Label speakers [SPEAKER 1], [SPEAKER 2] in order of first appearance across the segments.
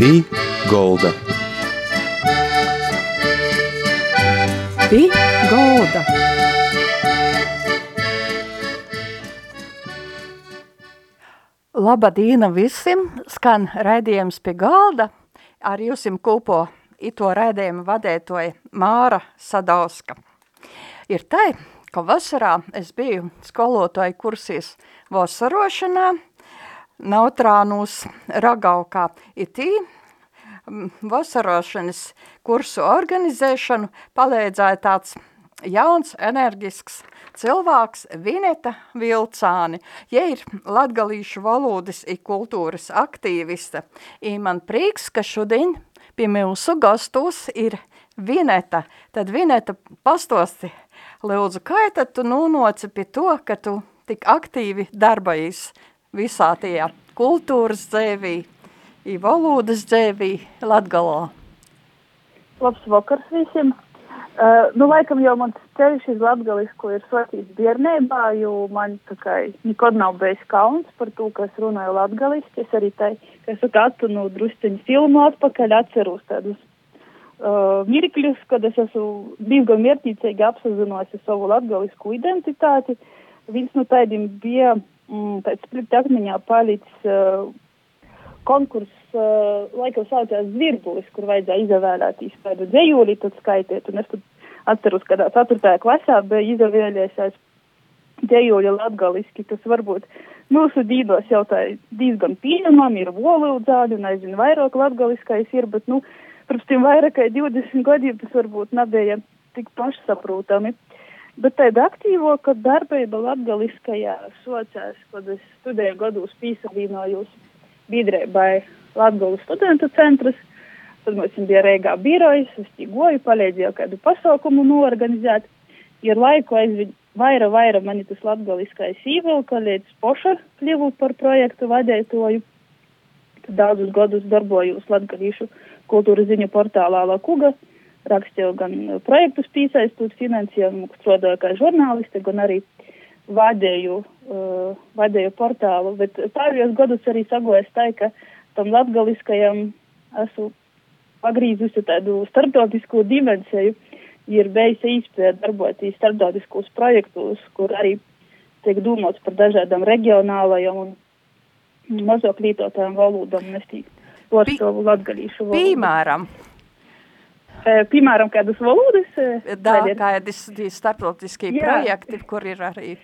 [SPEAKER 1] Pī Golda.
[SPEAKER 2] Pī Golda. Labadīna visiem, skan raidījums pie galda, ar jūsim kūpo ito raidījumu vadētoja Māra Sadauska. Ir tai, ka vasarā es biju skolotāju kursīs vasarošanā, Nautrānūs Ragaukā, itī vasarošanas kursu organizēšanu palīdzēja tāds jauns, enerģisks cilvēks Vineta Vilcāni. Ja ir latgalīšu valodas i kultūras aktīviste, i man prieks, ka šodien pie mūsu gastos ir Vineta. Tad Vineta pastosti, lūdzu, kā tad tu nūnoci pie to, ka tu tik aktīvi darbojies visā tajā kultūras dzēvī, valodas dzēvī Latgalā.
[SPEAKER 3] Labs vakars visiem! Uh, nu, laikam jau mans ceļš uz latgalisku ir sotīts biernībā, jo man tā kā nekad nav bijis kauns par to, ka es runāju latgaliski. Es arī tai, ka es tādu nu, drusciņu filmu atpakaļ atceros tādus uh, mirkļus, kad es esmu diezgan mērķīcīgi apsazinosi savu latgalisku identitāti. Viens no tādiem bija mm, tāds split akmeņā palicis uh, konkurss, uh, laikam saucās Zvirbulis, kur vajadzēja izvēlēties tādu dzējūli, tad skaitiet, un es tad atceros, kādā 4. klasā bija izvēlējies dzējūļa latgaliski, tas varbūt mūsu dīdos jau tā diezgan pieņemam, ir volūdzāļi, un aizvien vairāk latgaliskais ir, bet, nu, pirms tiem vairāk kā 20 gadiem tas varbūt nebija tik pašsaprūtami. Bet tāda aktīvo, kad darbība latgaliskajā socās, kad es studēju gados pīsavīnojos biedrībai Latgulas studentu centrs, tad mums bija Reigā birojas, es tīgoju, palīdzēju kādu pasaukumu norganizēt. Ir laiku aizvien vaira, vaira mani tas latgaliskais īvilka, līdz poša kļuvu par projektu vadētoju. Tad daudzus gadus darbojos latgalīšu kultūras ziņu portālā Lakuga, rakstīju gan projektus piesaistot finansējumu, strādāju kā žurnāliste, gan arī vadēju, uh, vadēju portālu, bet pārējos gadus arī sagojas tā, ka tam latgaliskajam esmu pagrīzusi tādu starptautisko dimensiju, ir beigta īspēja darboties starptautiskos projektos, kur arī tiek domāts par dažādām reģionālajām un mazāk lietotājām valodām, latgalīšu valodu.
[SPEAKER 2] Piemēram,
[SPEAKER 3] E, piemēram, kādas valodas?
[SPEAKER 2] da, kādas starptautiskie
[SPEAKER 3] Jā.
[SPEAKER 2] projekti, kur ir arī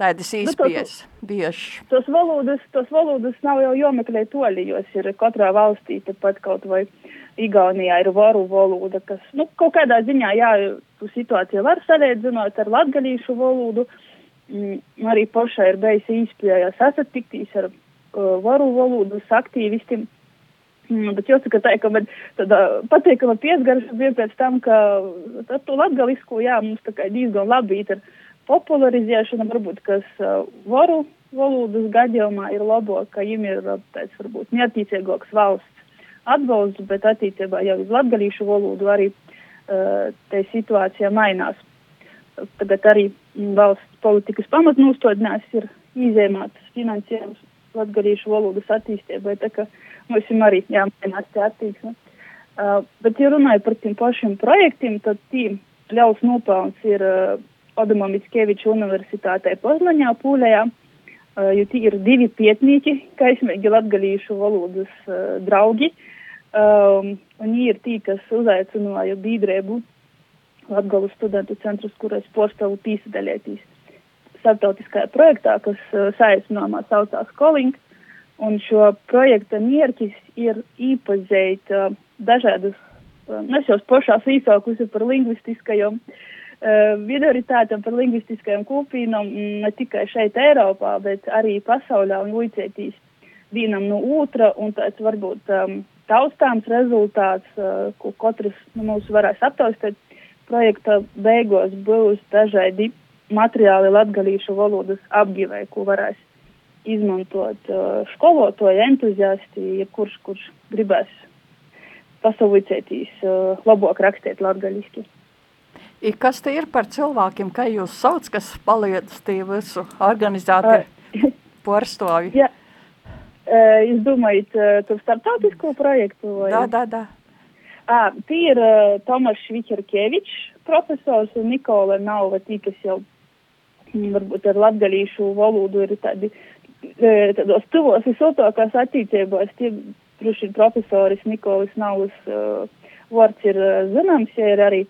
[SPEAKER 2] tādas
[SPEAKER 3] Nu, tas-
[SPEAKER 2] īspējas bieži.
[SPEAKER 3] Tos valodas, tos valodas nav jau jomeklē toļi, jo ir katrā valstī, tepat kaut vai Igaunijā ir varu valoda, kas, nu, kaut kādā ziņā, jā, tu situāciju var salīdzināt ar latgalīšu valodu. Mm, arī pašai ir bijis īspējās sasatiktīs ar uh, varu valodas aktīvistiem. Mm, bet jāsaka tā, ka man tāda patīkama piesgarša bija pēc tam, ka ar to latgalisku, jā, mums tā kā diezgan labi ir ar popularizēšana, varbūt, kas uh, varu valodas gadījumā ir labāk, ka viņiem ir uh, tāds, varbūt, neattīcīgāks valsts atbalsts, bet attīstībā jau uz latgalīšu valodu arī uh, te situācija mainās. Tagad arī mm, valsts politikas pamatnūstodinās ir izēmātas finansējums latgalīšu valodas attīstībai, tā ka mums ir arī jāmainās te attieksme. Uh, bet, ja runāju par tiem pašiem projektiem, tad tiem ļaus nopelns ir uh, Adama Mickeviča universitātē Poznaņā, Pūlējā, uh, jo tie ir divi pietnīki, kaismīgi latgalīšu valodas uh, draugi, um, viņi ir tie, kas uzaicināja biedrību Latgalu studentu centrus, kurais postavu pīsadalētīs starptautiskajā projektā, kas uh, saistināmā saucās Calling, un šo projekta mērķis ir īpazīt uh, dažādas, uh, es jau pašās īsākusi par lingvistiskajām uh, minoritātēm, par lingvistiskajām kopīnām, mm, ne tikai šeit Eiropā, bet arī pasaulē un līdzētīs vienam no otra, un tāds varbūt um, taustāms rezultāts, uh, ko katrs no mums varēs aptaustīt, projekta beigās būs dažādi materiāli latgalīšu valodas apgivē, ko varēs izmantot uh, skolotāji, entuziasti, ja kurš, kurš gribēs pasavicētīs, uh, labāk rakstīt latgaliski.
[SPEAKER 2] I kas te ir par cilvēkiem, kā jūs sauc, kas palīdz tie visu organizēt ar porstovi?
[SPEAKER 3] Jā. Jūs domājat, tur starptautisko projektu?
[SPEAKER 2] Vai? Da, da, da.
[SPEAKER 3] À, tie ir uh, Tomas Švičerkevičs, profesors un Nikola Nauva, tī, kas jau mm, varbūt ar latgalīšu valodu ir tādi tādos tuvos visotākās attīstībās. Tie, droši ir profesoris Nikolas Nauvas uh, vārds ir uh, zināms, ja ir arī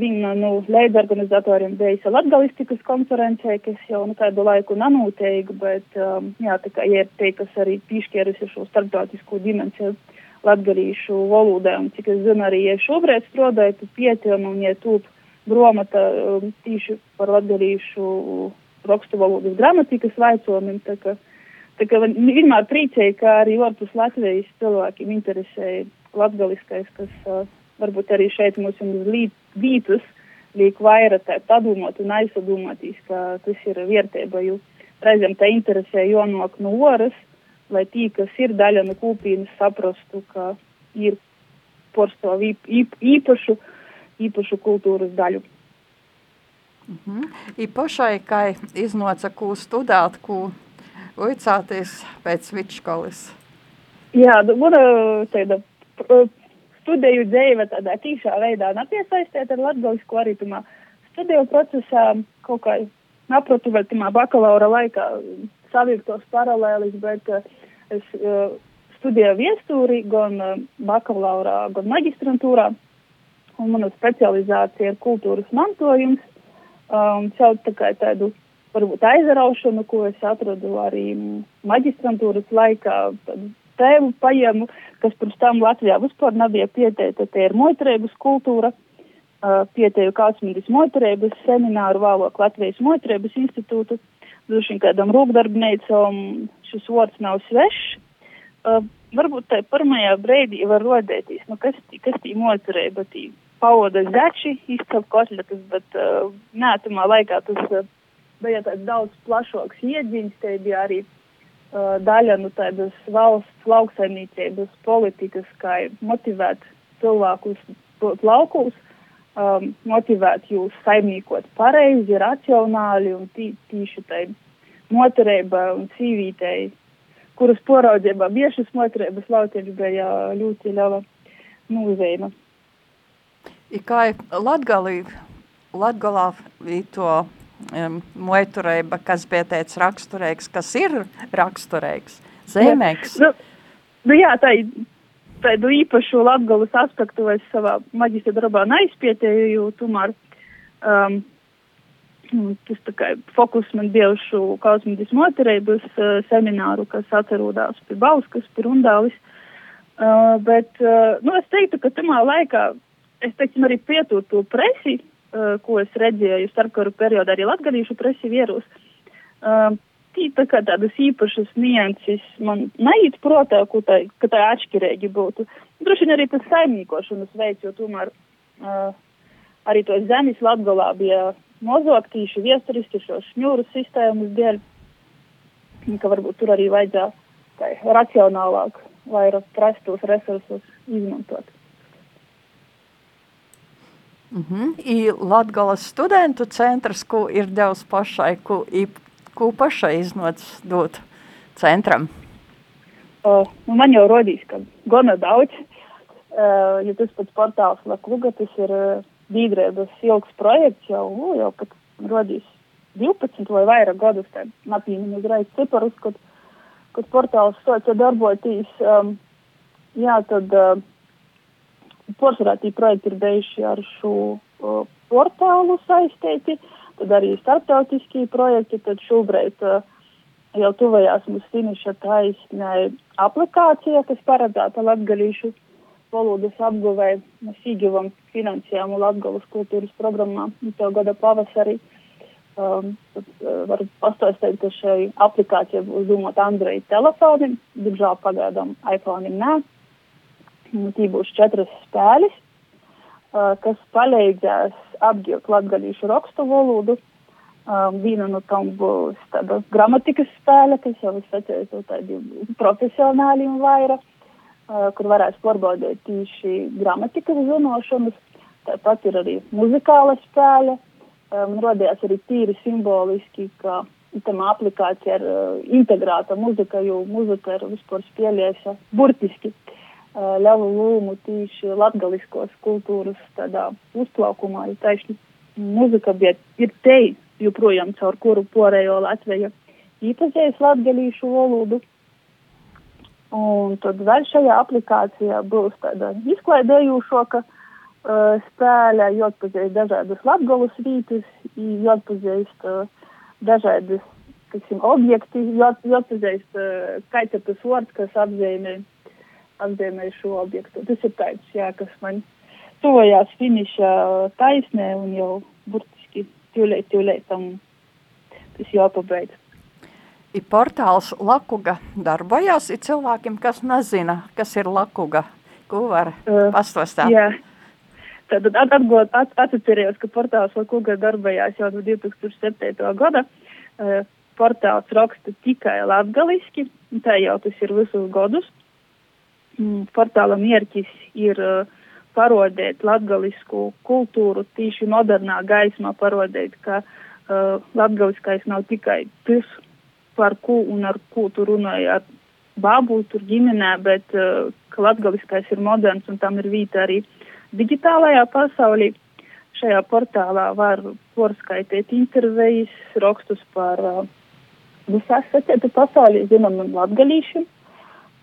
[SPEAKER 3] viņa, nu, leidorganizatoriem beisa latgalistikas konferencē, kas jau, nu, kādu laiku nanūteiga, bet, um, jā, tā kā, ir te, kas arī pišķērusi šo starptautisko dimensiju latgalīšu valodai, un cik es zinu, arī, ja šobrīd strādāju pie tiem, un ja tūp gromata um, tīši par latgalīšu rakstu valodas gramatikas vaicojumiem, tā ka, tā ka vienmēr priecēju, ka arī Orpus Latvijas cilvēkiem interesēja latgaliskais, kas uh, varbūt arī šeit mums ir vītus, liek vairāk tā padomot un aizsadomātīs, ka tas ir vērtība, jo reizēm tā interesē jonok no oras, lai tī, kas ir daļa no kūpīnas, saprastu, ka ir īp, īpašu, īpašu kultūras daļu.
[SPEAKER 2] Mm -hmm. I pašai, iznāca, ko studēt, ko uicāties pēc vidškolas?
[SPEAKER 3] Jā, mana tāda studiju dzīve tādā tīšā veidā nepiesaistēt ar latgaļisku arī tumā studiju procesā kaut kā naprotu vēl tumā bakalaura laikā savilktos paralēlis, bet uh, Es uh, studēju viestūrī gan uh, bakalaurā, gan maģistrantūrā, un mana specializācija ir kultūras mantojums. Um, caur tā kā tādu varbūt aizraušanu, ko es atradu arī maģistrantūras laikā, tēmu paņēmu, kas pirms tam Latvijā vispār nebija pieteikta, te ir moitrēbas kultūra. Uh, pieteju Kādsmīgas moitrēbas semināru vēlāk Latvijas moitrēbas institūtu. Droši vien kādam rūpdarbnīcam šis vārds nav svešs. Uh, varbūt tā pirmajā brīdī var rodēties, nu kas, tī, kas tī bet tī pavoda zači, izcep kotletes, bet uh, nētumā laikā tas uh, bija tāds daudz plašāks iedziņas, te bija arī uh, daļa no nu, tādas valsts lauksaimniecības politikas, kā motivēt cilvēkus laukos, um, motivēt jūs saimniekot pareizi, racionāli un tī, tīši tai motorība un sīvītei, kuras poraudzībā biešas motorības lautieši bija ļoti liela nozīme.
[SPEAKER 2] Kā Latgalī, Latgalā to um, motorība, kas bija teicis raksturīgs, kas ir raksturīgs, zemēks?
[SPEAKER 3] Nu, nu jā, tā ir tādu īpašu latgalas aspektu es savā maģistra darbā neizpietēju, tomēr um, tas tā kā fokus man bija uz šo kosmētikas motorības uh, semināru, kas atcerūdās pie Bauskas, pie Rundālis. Uh, bet, uh, nu, es teiktu, ka tamā laikā, es teiksim, arī pietūru to presi, uh, ko es redzēju starpkaru periodā, arī latgadīšu presi vierus. Uh, tī tā kā tādas īpašas nianses man neiet protā, ka tā, ka tā atšķirīgi būtu. Droši vien arī tas saimniekošanas veids, jo tomēr uh, arī to zemes latgalā bija mozoktīši, viesturiski šo šņūru sistēmas dēļ, ka varbūt tur arī vajadzētu tā racionālāk vairāk prastos resursus izmantot.
[SPEAKER 2] Mm -hmm. I Latgalas studentu centrs, ko ir devis pašai, ko ko pašai iznāca dot centram?
[SPEAKER 3] Uh, nu man jau rodīs, ka gana daudz, uh, ja tas pats portāls Lakluga, tas ir uh, dīdrēbas ilgs projekts jau, nu, jau pat rodīs 12 vai vairāk gadus, tā napīminu uzreiz ciparus, kad, kad portāls soca darboties, um, jā, tad uh, porcelā tī projekti ir bijuši ar šo uh, portālu saistīti. Uh, tad arī starptautiskie projekti, tad šobrīd uh, jau tuvajās mums finiša taisnē aplikācija, kas paredzēta latgalīšu valodas apguvē. Mēs īgivam finansējumu Latgalas kultūras programmā to gada pavasarī. Um, tad, uh, varu pastāstīt, ka šai aplikācija būs domāta Android telefonam, diemžēl pagaidām iPhone nē. Tī būs četras spēles, uh, kas palīdzēs apgūt latgalīšu rakstu valodu. Um, viena no tām būs tāda gramatikas spēle, kas jau es sacīju, to tādi profesionāli un vaira, uh, kur varēs pārbaudīt tīši gramatikas zinošanas. Tāpat ir arī muzikāla spēle. Man um, rodījās arī tīri simboliski, ka tam aplikācija ir uh, integrēta muzika, jo muzika ir vispār spēlējusi burtiski uh, ļavu lūmu tīši latgaliskos kultūras tādā uzplaukumā, jo taiši muzika bija ir te, joprojām caur kuru porējo Latviju īpazīstīs latgalīšu valodu. Un tad vēl šajā aplikācijā būs tāda izklaidējošāka uh, spēle, jāatpazīst dažādas latgalus vītas, jāatpazīst uh, dažādas, teiksim, objekti, jāatpazīst uh, kāds ir tas vārds, kas apzīmē, apzīmē šo objektu. Tas ir tāds, jā, kas man tuvojās finiša taisnē un jau burtiski tūlīt, tūlīt tam tas jāpabeidz.
[SPEAKER 2] Ir portāls Lakuga darbojās, ir cilvēkiem, kas nezina, kas ir Lakuga. Ko var uh, pastāstīt?
[SPEAKER 3] Jā. Tad atgūt, at, atcerējos, ka portāls Lakuga darbojās jau no 2007. gada. Uh, portāls raksta tikai latgaliski, tā jau tas ir visus godus. Mm, portāla mērķis ir uh, parodēt latgalisku kultūru tīši modernā gaismā, parodēt, ka uh, latgaliskais nav tikai tas, par ko un ar ko tu runāji ar babu, tur ģimenē, bet uh, ka latgaliskais ir moderns un tam ir vīta arī digitālajā pasaulī. Šajā portālā var porskaitīt intervijas, rakstus par uh, visās sacietu pasaulī, zinām, un latgalīšu.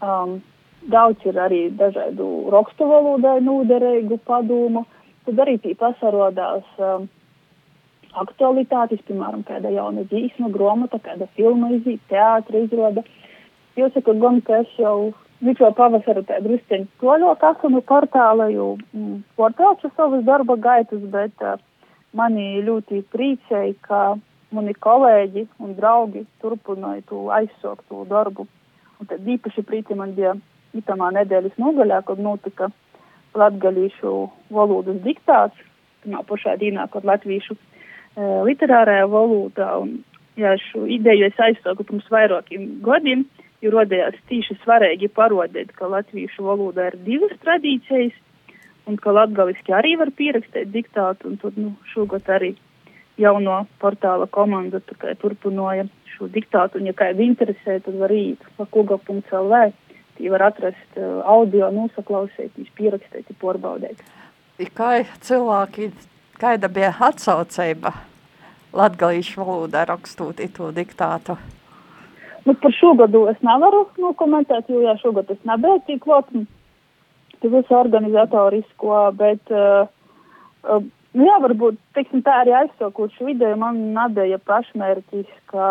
[SPEAKER 3] Um, daudz ir arī dažādu rakstu valodai nūderīgu padomu. Tad arī tī pasarodās um, aktualitātes, piemēram, kāda jauna dzīsma, grāmata, kāda filma iziet, teātra izrāda. Jāsaka, gan, ka es jau Mikro pavasaru tā drusceņi toļok esmu portāla, jo mm, portāls ir savas darba gaitas, bet uh, mani ļoti priecēja, ka mani kolēģi un draugi turpināja to aizsāktu darbu. Un tad īpaši prīti man bija itamā nedēļas nogaļā, kad notika latgalīšu valodas diktāts, tamā pašā dīnā, kad latvīšu uh, literārajā valodā. Un, jā, šo ideju es aizsāku pirms vairākiem gadiem, jo rodējās tīši svarīgi parodēt, ka latviešu valodā ir divas tradīcijas, un ka latgaliski arī var pierakstīt diktātu, un tad, nu, šogad arī jauno portāla komanda turpināja šo diktātu, un ja kāda interesē, tad var īt pakuga.lv, tī var atrast uh, audio, nosaklausīties, pierakstīt, porbaudēt.
[SPEAKER 2] Kā cilvēki, kāda bija atsaucība latgalīšu valodā rakstot to diktātu?
[SPEAKER 3] Nu, par šo gadu es nevaru nokomentēt, jo jā, šogad es nebiju tik klāt, tu visu organizatorisko, bet, uh, uh, nu jā, varbūt, teiksim, tā arī aizsākot šo ideju, man nebija pašmērķis, ka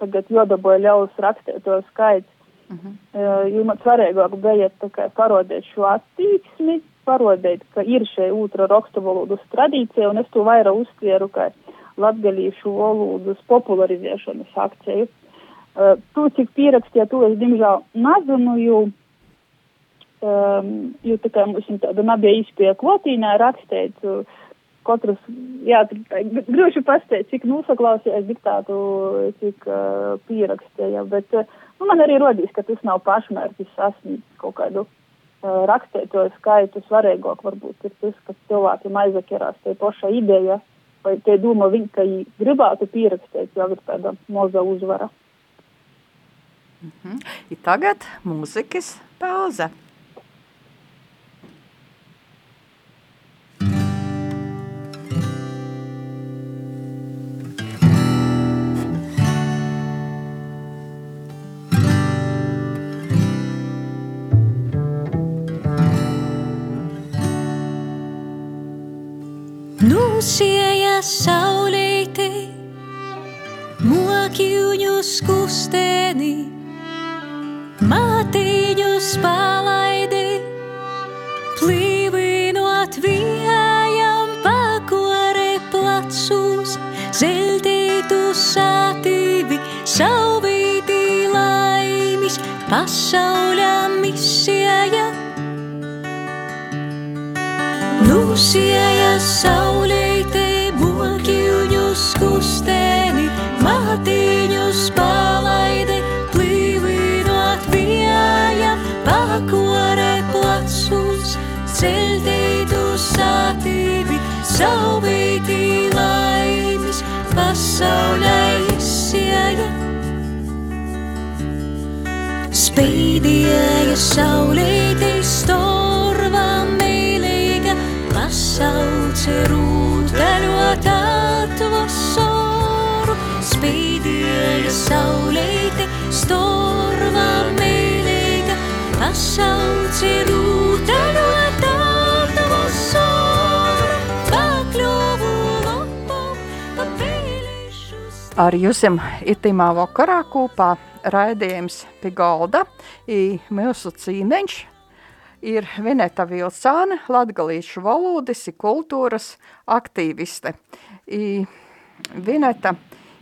[SPEAKER 3] tagad jodaboja ļaus rakstīt to skaits. Uh -huh. uh, jo man svarīgāk bija kā, parodēt šo attīksmi, parodēt, ka ir šī otra rakstu valodas tradīcija, un es to vairāk uztvēru kā latgalīšu valodas popularizēšanas akciju. Uh, to, cik pierakstīja, to es diemžēl nezinu, jo, um, jo tā kā mums tāda nebija izpēja klotīnā rakstīt, uh, katrs, jā, grūši pasteikt, cik nosaklausījās diktātu, cik uh, pierakstīja, bet uh, nu, man arī rodīs, ka tas nav pašmērķis sasniegt kaut kādu uh, rakstīto skaitu. Svarīgāk varbūt ir tas, ka cilvēkiem aizakirās tie paša ideja, vai tie doma viņi, ka viņi gribētu pierakstīt, jau ir tāda moza uzvara.
[SPEAKER 2] Mm -hmm. I tagad mūzikas pauze.
[SPEAKER 1] Nusieja saulītī, mokiņus kustēni, mātīņus palaidi, plīvinot vējām pakore placūs, zeldītu satīvi, sauvītī laimis, pasauļā siltītu satīvi, saubītī laimis, pasaulē izsieja. Spīdēja saulītī storvā mīlīga, pasauce rūteļot atvasoru. Spīdēja saulītī storvā mīlīga, pasauce rūteļot atvasoru.
[SPEAKER 2] Ar jums itimā vakarā kopā raidījums pie galda i mūsu cīmeņš ir Vineta Vilcāne, latgalīšu valodas i kultūras aktīviste. I Vineta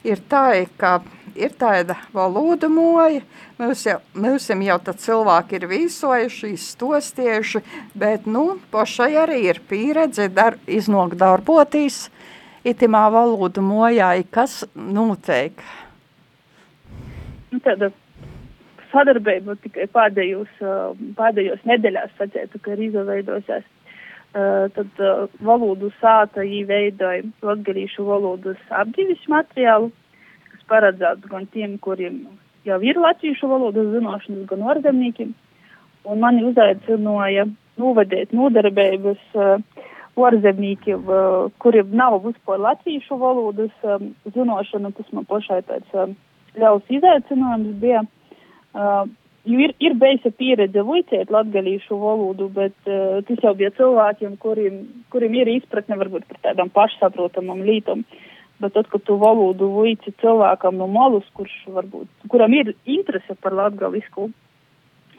[SPEAKER 2] ir tā, ka ir tāda valoda moja, mums jau, mums jau tad cilvēki ir vīsojuši, izstostieši, bet, nu, pašai arī ir pieredze dar, iznok darbotīs itimā valoda mojā, kas noteikti
[SPEAKER 3] nu, tāda sadarbība tikai pēdējos, pēdējos nedēļās sacētu, ka ir izveidosies. Tad valodu sāta īveidoja latgalīšu valodas apģīvis materiālu, kas paredzēts gan tiem, kuriem jau ir latviešu valodas zināšanas, gan orzemniekiem. Un mani uzaicināja novadīt nodarbības orzemniekiem, kuriem nav vispār latviešu valodas zināšana. Tas man pašai tāds ļaus izaicinājums bija. Uh, jo ir, ir beigta pieredze vicēt latgalīšu valodu, bet uh, tas jau bija cilvēkiem, kuriem, kuriem ir izpratne varbūt par tādām pašsaprotamām lītām. Bet tad, kad tu valodu vici cilvēkam no malas, kurš varbūt, kuram ir interese par latgalisku,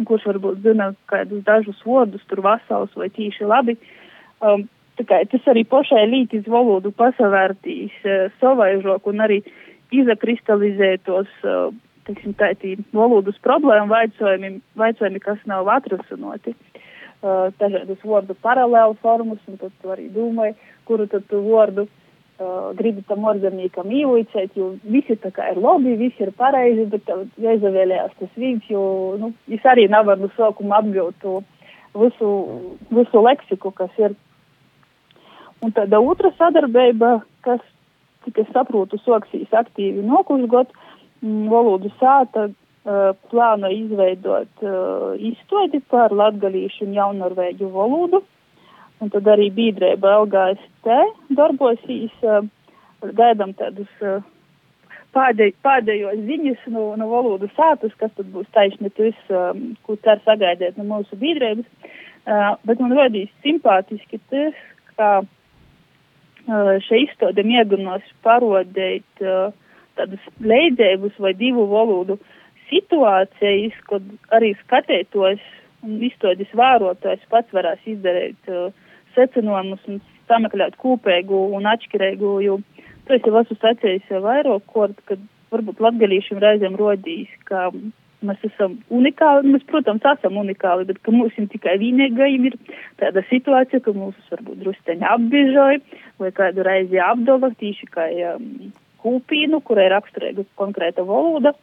[SPEAKER 3] kurš varbūt zina kādus dažus vārdus, tur vasals vai tīši labi, um, kā, tas arī pašai lītis valodu pasavērtīs uh, savaižok un arī izakristalizētos, uh, teiksim, tādi valodas problēmu vaicojumi, vaicojumi, kas nav atrasinoti. Uh, dažādas vārdu paralēlu formas, un tad tu arī domāji, kuru tad tu vārdu uh, gribi tam orzemniekam īvicēt, jo visi tā kā ir labi, visi ir pareizi, bet tev jāizavēlējās tas viens, jo, nu, es arī nevaru no sākuma apgūt to visu, visu leksiku, kas ir. Un tāda otra sadarbība, kas, cik es saprotu, soksīs aktīvi nokušgot, mm, valodu sāta uh, plāno izveidot uh, izstādi par latgalīšu un jaunorvēģu valodu. Un tad arī biedrība LGST darbosīs, uh, gaidām tādus uh, pādēj, pādējos ziņas no, no valodu sātas, kas tad būs taisni tas, um, ko cer sagaidīt no mūsu biedrības. Uh, bet man rodīs simpātiski tas, ka šī izstāde mēģinās parodēt tādas leidzēbus vai divu valodu situācijas, kad arī skatētos un izstādes vērotājs pats varēs izdarīt uh, secinājumus un sameklēt kopēgu un atšķirīgu, jo to es jau esmu sacījis vairāk kort, kad varbūt latgalīšiem reizēm rodīs, ka mēs esam unikāli, mēs, protams, esam unikāli, bet ka mums ir tikai vienīgajiem ir tāda situācija, ka mūs varbūt drusteņi apbiežoja vai kādu reizi apdala tīši kā um, kūpīnu, kurai raksturīga konkrēta valoda.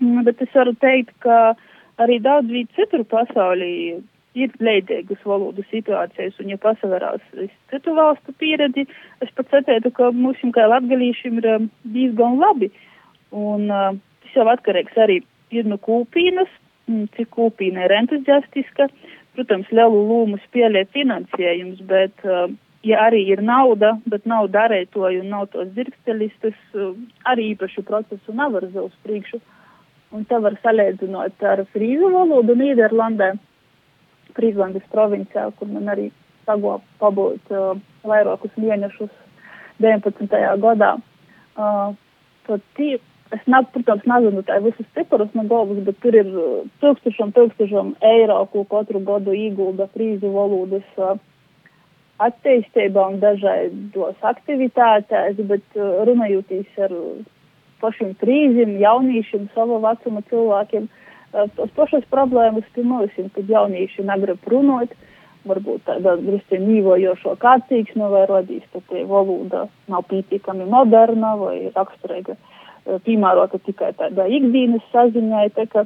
[SPEAKER 3] Mm, bet es varu teikt, ka arī daudz vietu citur pasaulī ir leidīgas valodu situācijas, un ja pasaverās citu valstu pieredzi, es pat saprotu, ka mums kā latgalīšiem ir um, diezgan labi. Un uh, tas jau atkarīgs arī ir no kūpīnas, cik kūpīna ir entuziastiska. Protams, lielu lomu spēlē finansējums, bet, uh, ja arī ir nauda, bet nav darētoju un nav tos dzirkstelis, tas uh, arī īpašu procesu nevar uz priekšu. Un te var salīdzinot ar frīzu valodu Nīderlandē, Frīzlandes provincijā, kur man arī sago pabūt uh, vairākus mēnešus 19. gadā. Uh, tad tie es, nav, protams, nezinu tā visus ciparus no galvas, bet tur ir uh, tūkstošiem, tūkstošiem eiro, ko katru gadu iegulda frīzu valodas uh, attīstībā un dažādos aktivitātēs, bet uh, runājotīs ar pašiem frīziem, jauniešiem, sava vecuma cilvēkiem, tos pašas problēmas mums, kad jaunieši negrib runāt, varbūt tāda drusku nīvojošo kārtīgsme vai rodīs, ka tie valoda nav pietiekami moderna vai raksturīga. Uh, Eh, piemērota tikai tādā ikdienas saziņai. Tā kā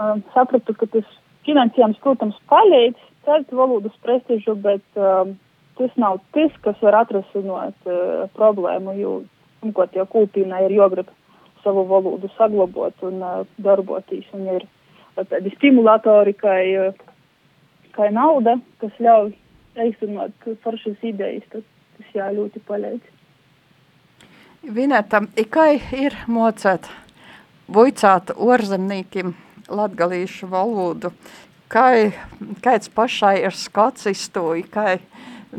[SPEAKER 3] um, sapratu, ka tas finansējums, protams, palīdz celt valodas prestižu, bet um, tas nav tas, kas var atrasināt uh, problēmu, jo, pirmkārt, jau kultīnai ir jāgrib savu valodu saglabāt un uh, darboties, un ir tādi stimulatori, kā, kā nauda, kas ļauj īstenot foršas idejas, tad tas jā, ļoti palīdz.
[SPEAKER 2] Vineta, ikai ir mocēt vuicāt orzemnīkim latgalīšu valodu, kai, kāds pašai ir skats iztūji, kai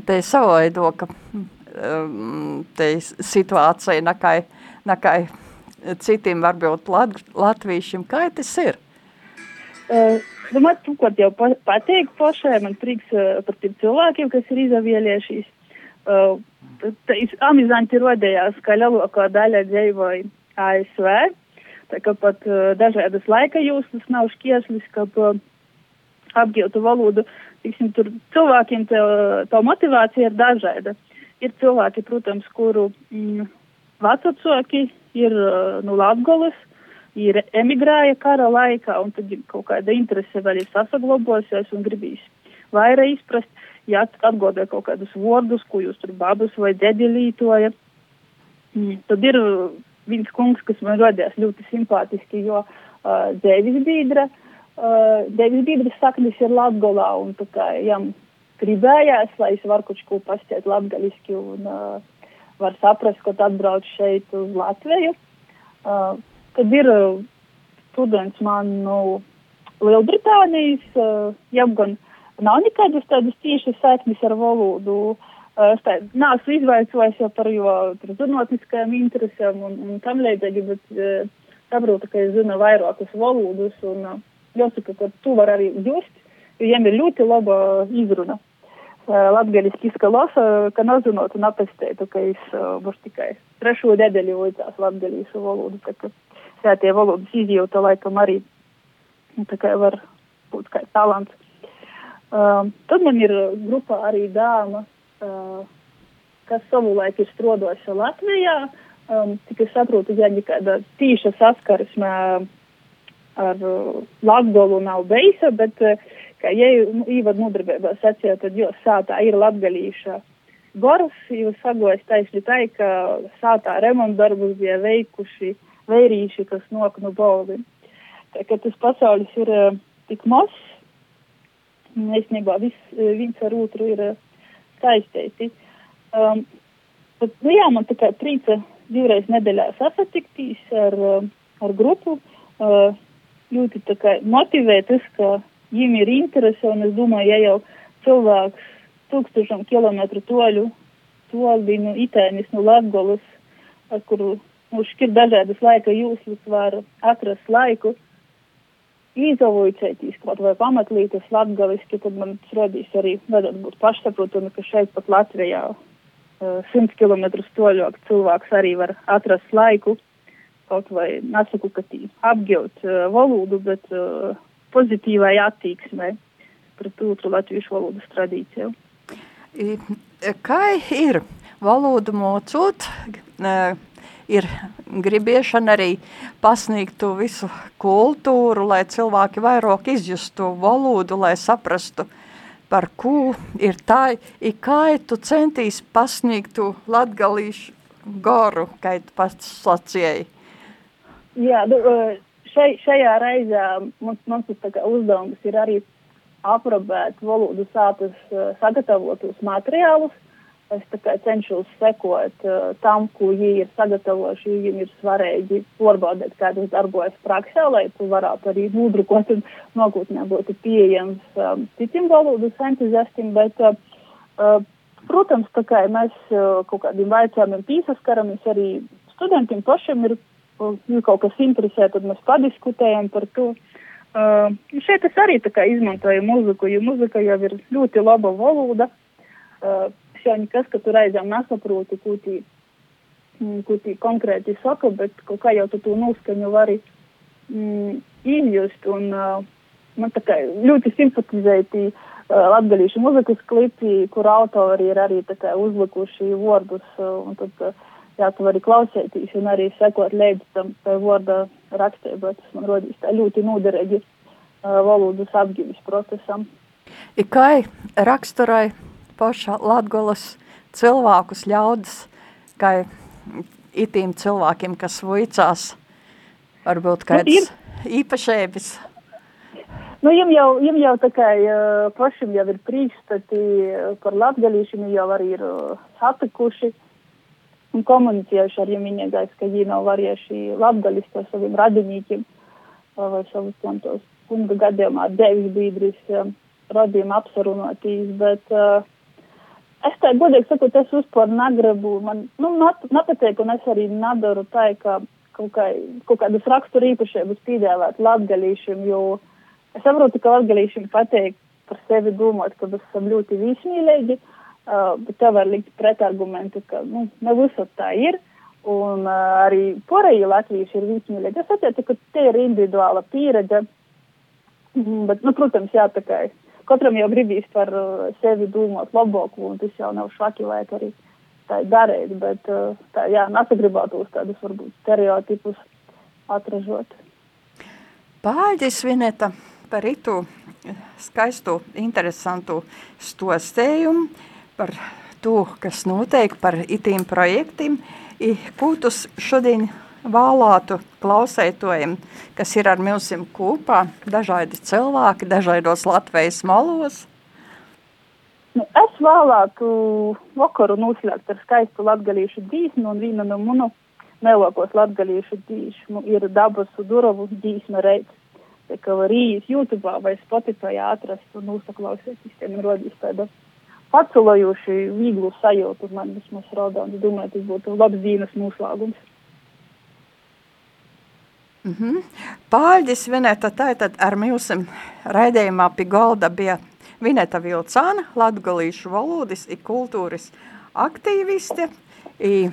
[SPEAKER 2] te savaido, ka um, te situācija nakai, nakai citiem varbūt lat, latvīšiem, kā tas ir?
[SPEAKER 3] Uh, domāju, tu, ko jau pateikt pašai, man prieks uh, par tiem cilvēkiem, kas ir izavieliešīs. Uh, amizanti rodējās, ka lielākā daļa dzīvoja ASV, tā kā pat uh, dažādas laika jūslas nav šķieslis, ka uh, apgūtu valodu, tiksim, cilvēkiem tā, tā motivācija ir dažāda. Ir cilvēki, protams, kuru mm, vecāki ir uh, no Latgolas, ir emigrēja kara laikā, un tad kaut kāda interese vēl ir sasaglabosies un gribīs vairāk izprast ja atgādāja kaut kādus vārdus, ko jūs tur babas vai dēdi lītoja. Mm. Tad ir viens kungs, kas man radījās ļoti simpātiski, jo uh, Dēvis Bīdra, uh, Dēvis Bīdras saknes ir Latgolā, un tā kā jam gribējās, lai es varu kaut ko pasties latgaliski un uh, var saprast, ka atbrauc šeit uz Latviju. Uh, tad ir uh, students man no Lielbritānijas, uh, jam gan uh, nav nekādas tādas tiešas saiknes ar valodu. Es tā neesmu izvaicojis jau par jo zinātniskajām interesēm un, un tam līdzīgi, bet uh, saprotu, ka es zinu vairākas valodas un uh, jāsaka, ka tu var arī just, jo viņiem ir ļoti laba izruna. Uh, Latgaliski izskalosa, ka nezinot un apestētu, ka es uh, būs tikai trešo nedēļu vajadzās latgalīšu valodu, tā ka sētie valodas izjūta laikam arī tā kā var būt kā talants. Uh, tad man ir grupā arī dāma, uh, kas savulaik ir strodoša Latvijā. Um, tik es saprotu, ja nekāda tīša saskarsme ar uh, Latgolu nav beisa, bet, uh, kā ja nu, īvad nodarbībā sacīja, tad jo sātā ir latgalīša goras, jūs sagojas taisni tai, ka sātā remontdarbus bija veikuši vērīši, kas nok no bauli. Tā kā tas pasaulis ir uh, tik mazs, īstenībā viss, eh, viens ar otru ir eh, saistīti. Um, bet, nu jā, man tā kā prīca divreiz nedēļā sasatikties ar, eh, ar grupu, uh, ļoti tā kā motivēt tas, ka viņiem ir interese, un es domāju, ja jau cilvēks tūkstošam kilometru toļu, toļi no Itēnis, no Latgolas, ar kuru nu, šķir dažādas laika jūslas, var atrast laiku, izolūcētīs kaut vai pamatlītas latgaliski, tad man radīs arī vajadzētu būt pašsaprotami, ka šeit pat Latvijā uh, 100 km toļok cilvēks arī var atrast laiku, kaut vai nesaku, ka apgūt uh, valodu, bet uh, pozitīvai attieksmei pret otru latviešu valodas tradīciju.
[SPEAKER 2] Kā ir valodu mocot? Uh, ir gribiešana arī pasniegt to visu kultūru, lai cilvēki vairāk izjustu valodu, lai saprastu, par ko ir tā, i kā tu centīs pasniegt to latgalīšu goru, kā tu pats sacēji.
[SPEAKER 3] Jā, nu, šai, šajā reizē mums, mums uzdevums ir arī aprobēt valodu sātas sagatavotus materiālus, es cenšos sekot uh, tam, ko viņi ir sagatavojuši. Viņiem ir svarīgi pārbaudīt, kā tas darbojas praksē, lai tu varētu arī nodrukot un nākotnē būtu pieejams um, citiem valodas entuziastiem. Bet, uh, uh, protams, tā kā mēs uh, kaut kādiem jautājumiem piesaskaramies, arī studentiem pašiem ir, uh, ja kaut kas interesē, tad mēs padiskutējam par to. Uh, šeit es arī izmantoju muziku, jo muzika jau ir ļoti laba valoda. Uh, jau nekas, ka tu reizēm nesaproti, ko tī, mm, ko tī konkrēti saka, bet kaut kā jau tu to noskaņu vari mm, izjust. Un, uh, man tā kā ļoti simpatizēti uh, latgalīšu muzikas klipi, kur autori ir arī tā kā uzlikuši vārdus, uh, un tad, uh, jā, tu vari klausēties un arī sekot līdzi tam vārda rakstībai. Tas man rodīs tā ļoti noderīgi uh, valodas apgīves procesam.
[SPEAKER 2] Ikai raksturai paša Latgolas cilvēkus ļaudis, kā itīm cilvēkiem, kas vuicās, varbūt kāds nu, īpašēbis.
[SPEAKER 3] Nu, jums jau, jums jau tā kā pašam jau ir priekšstati par latgalīšiem, jau arī ir uh, satikuši un komunicējuši ar viņiem, gais, ka viņi nav varējuši latgaļis to saviem radinīkiem uh, vai savus tam tos kunga gadījumā devis biedris radījuma apsarunotīs, bet uh, es tā godīgi sakot, es vispār negribu, man, nu, nepateik, un es arī nedaru tā, ka kaut, kā, kaut kādas rakstura īpašības pīdēvēt latgalīšiem, jo Es saprotu, ka latgalīšiem pateik par sevi domāt, ka mēs esam ļoti vismīlīgi, uh, bet tev var likt pretargumentu, ka, nu, ne visur tā ir. Un uh, arī pārējie latvieši ir vismīlīgi. Es atceru, ka te ir individuāla pieredze, mm, bet, nu, protams, jā, tā kā katram jau gribīs par uh, sevi domāt labāku, un tas jau nav švaki vajag arī tā darīt, bet, uh, tā, jā, nesagribētos tādus, varbūt, stereotipus atražot.
[SPEAKER 2] Pāģis Vineta par itu skaistu, interesantu stostējumu par to, kas notiek par itīm projektiem, ko tu šodien vēlātu klausētojiem, kas ir ar mums kopā, dažādi cilvēki, dažādos Latvijas malos?
[SPEAKER 3] Nu, es vēlētu vakaru noslēgt ar skaistu latgalīšu dīsmu un viena no munu nelākos latgalīšu dīsmu ir dabas duravu dīsma reids ka var īsi YouTube vai Spotify atrast un uzsaklausīt. Visiem ir rodīs tāda pacelojuši vieglu sajūtu man vismaz raudā. Un domāju, tas būtu labs dienas noslēgums.
[SPEAKER 2] Mm -hmm. Pārģis Vineta, tātad ar mūsim raidījumā pie galda bija Vineta Vilcāna, latgalīšu valodas i kultūras aktīviste. I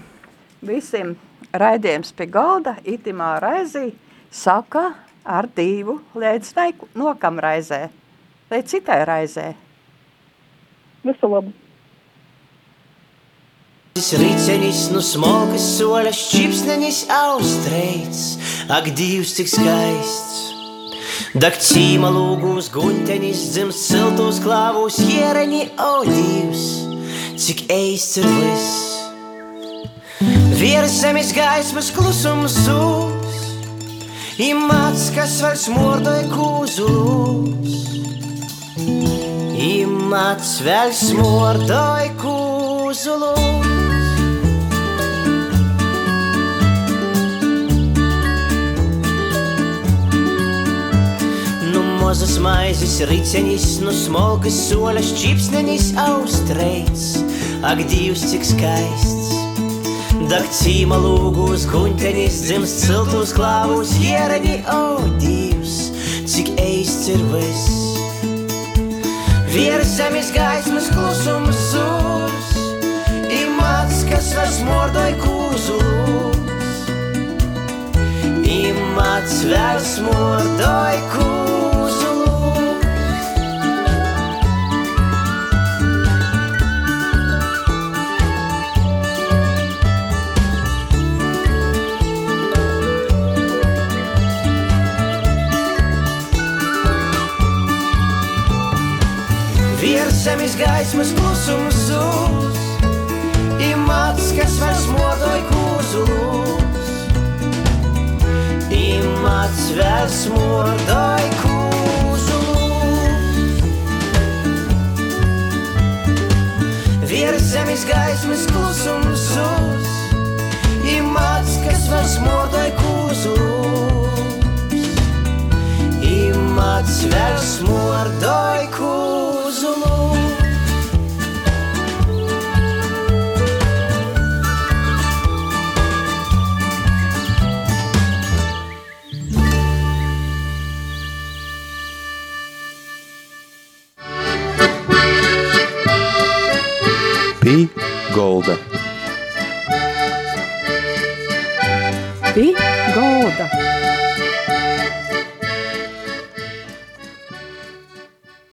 [SPEAKER 2] visiem raidījums pie galda itimā raizī saka ar divu līdz nokam raizē, līdz citai raizē.
[SPEAKER 3] Visu labu!
[SPEAKER 4] Ritenis nu smokas soļas, čipsnenis austreids, ak divs cik skaists. Dak cīma lūgūs guņtenis, dzims siltos klāvūs hiereni, o divs, cik eists ir viss. Virs zemes gaismas klusums sūs, i macka svars mordoj kūzulus. I mats vēl smordoj kūzulus. Mozas maizes ricenis, nu smolkas soļas čipsnenis austreids, ak divs cik skaists. Dak cīma lūgūs guņtenis, dzims ciltus klāvus, hiereni, o, Dievs, cik eists ir viss. Vieras zemes gaismas klusums sūs, imāts, kas vairs mordoj kūzus. Imāts vairs mordoj kūzus. Zemes gaismas klusums zūs, imāts, kas vairs modoj kūzulus. Imāts vairs modoj kūzulus. Viers zemes gaismas klusums zūs, imāts, kas vairs modoj kūzulus. Imāts vairs modoj kūzulus.
[SPEAKER 2] Golda.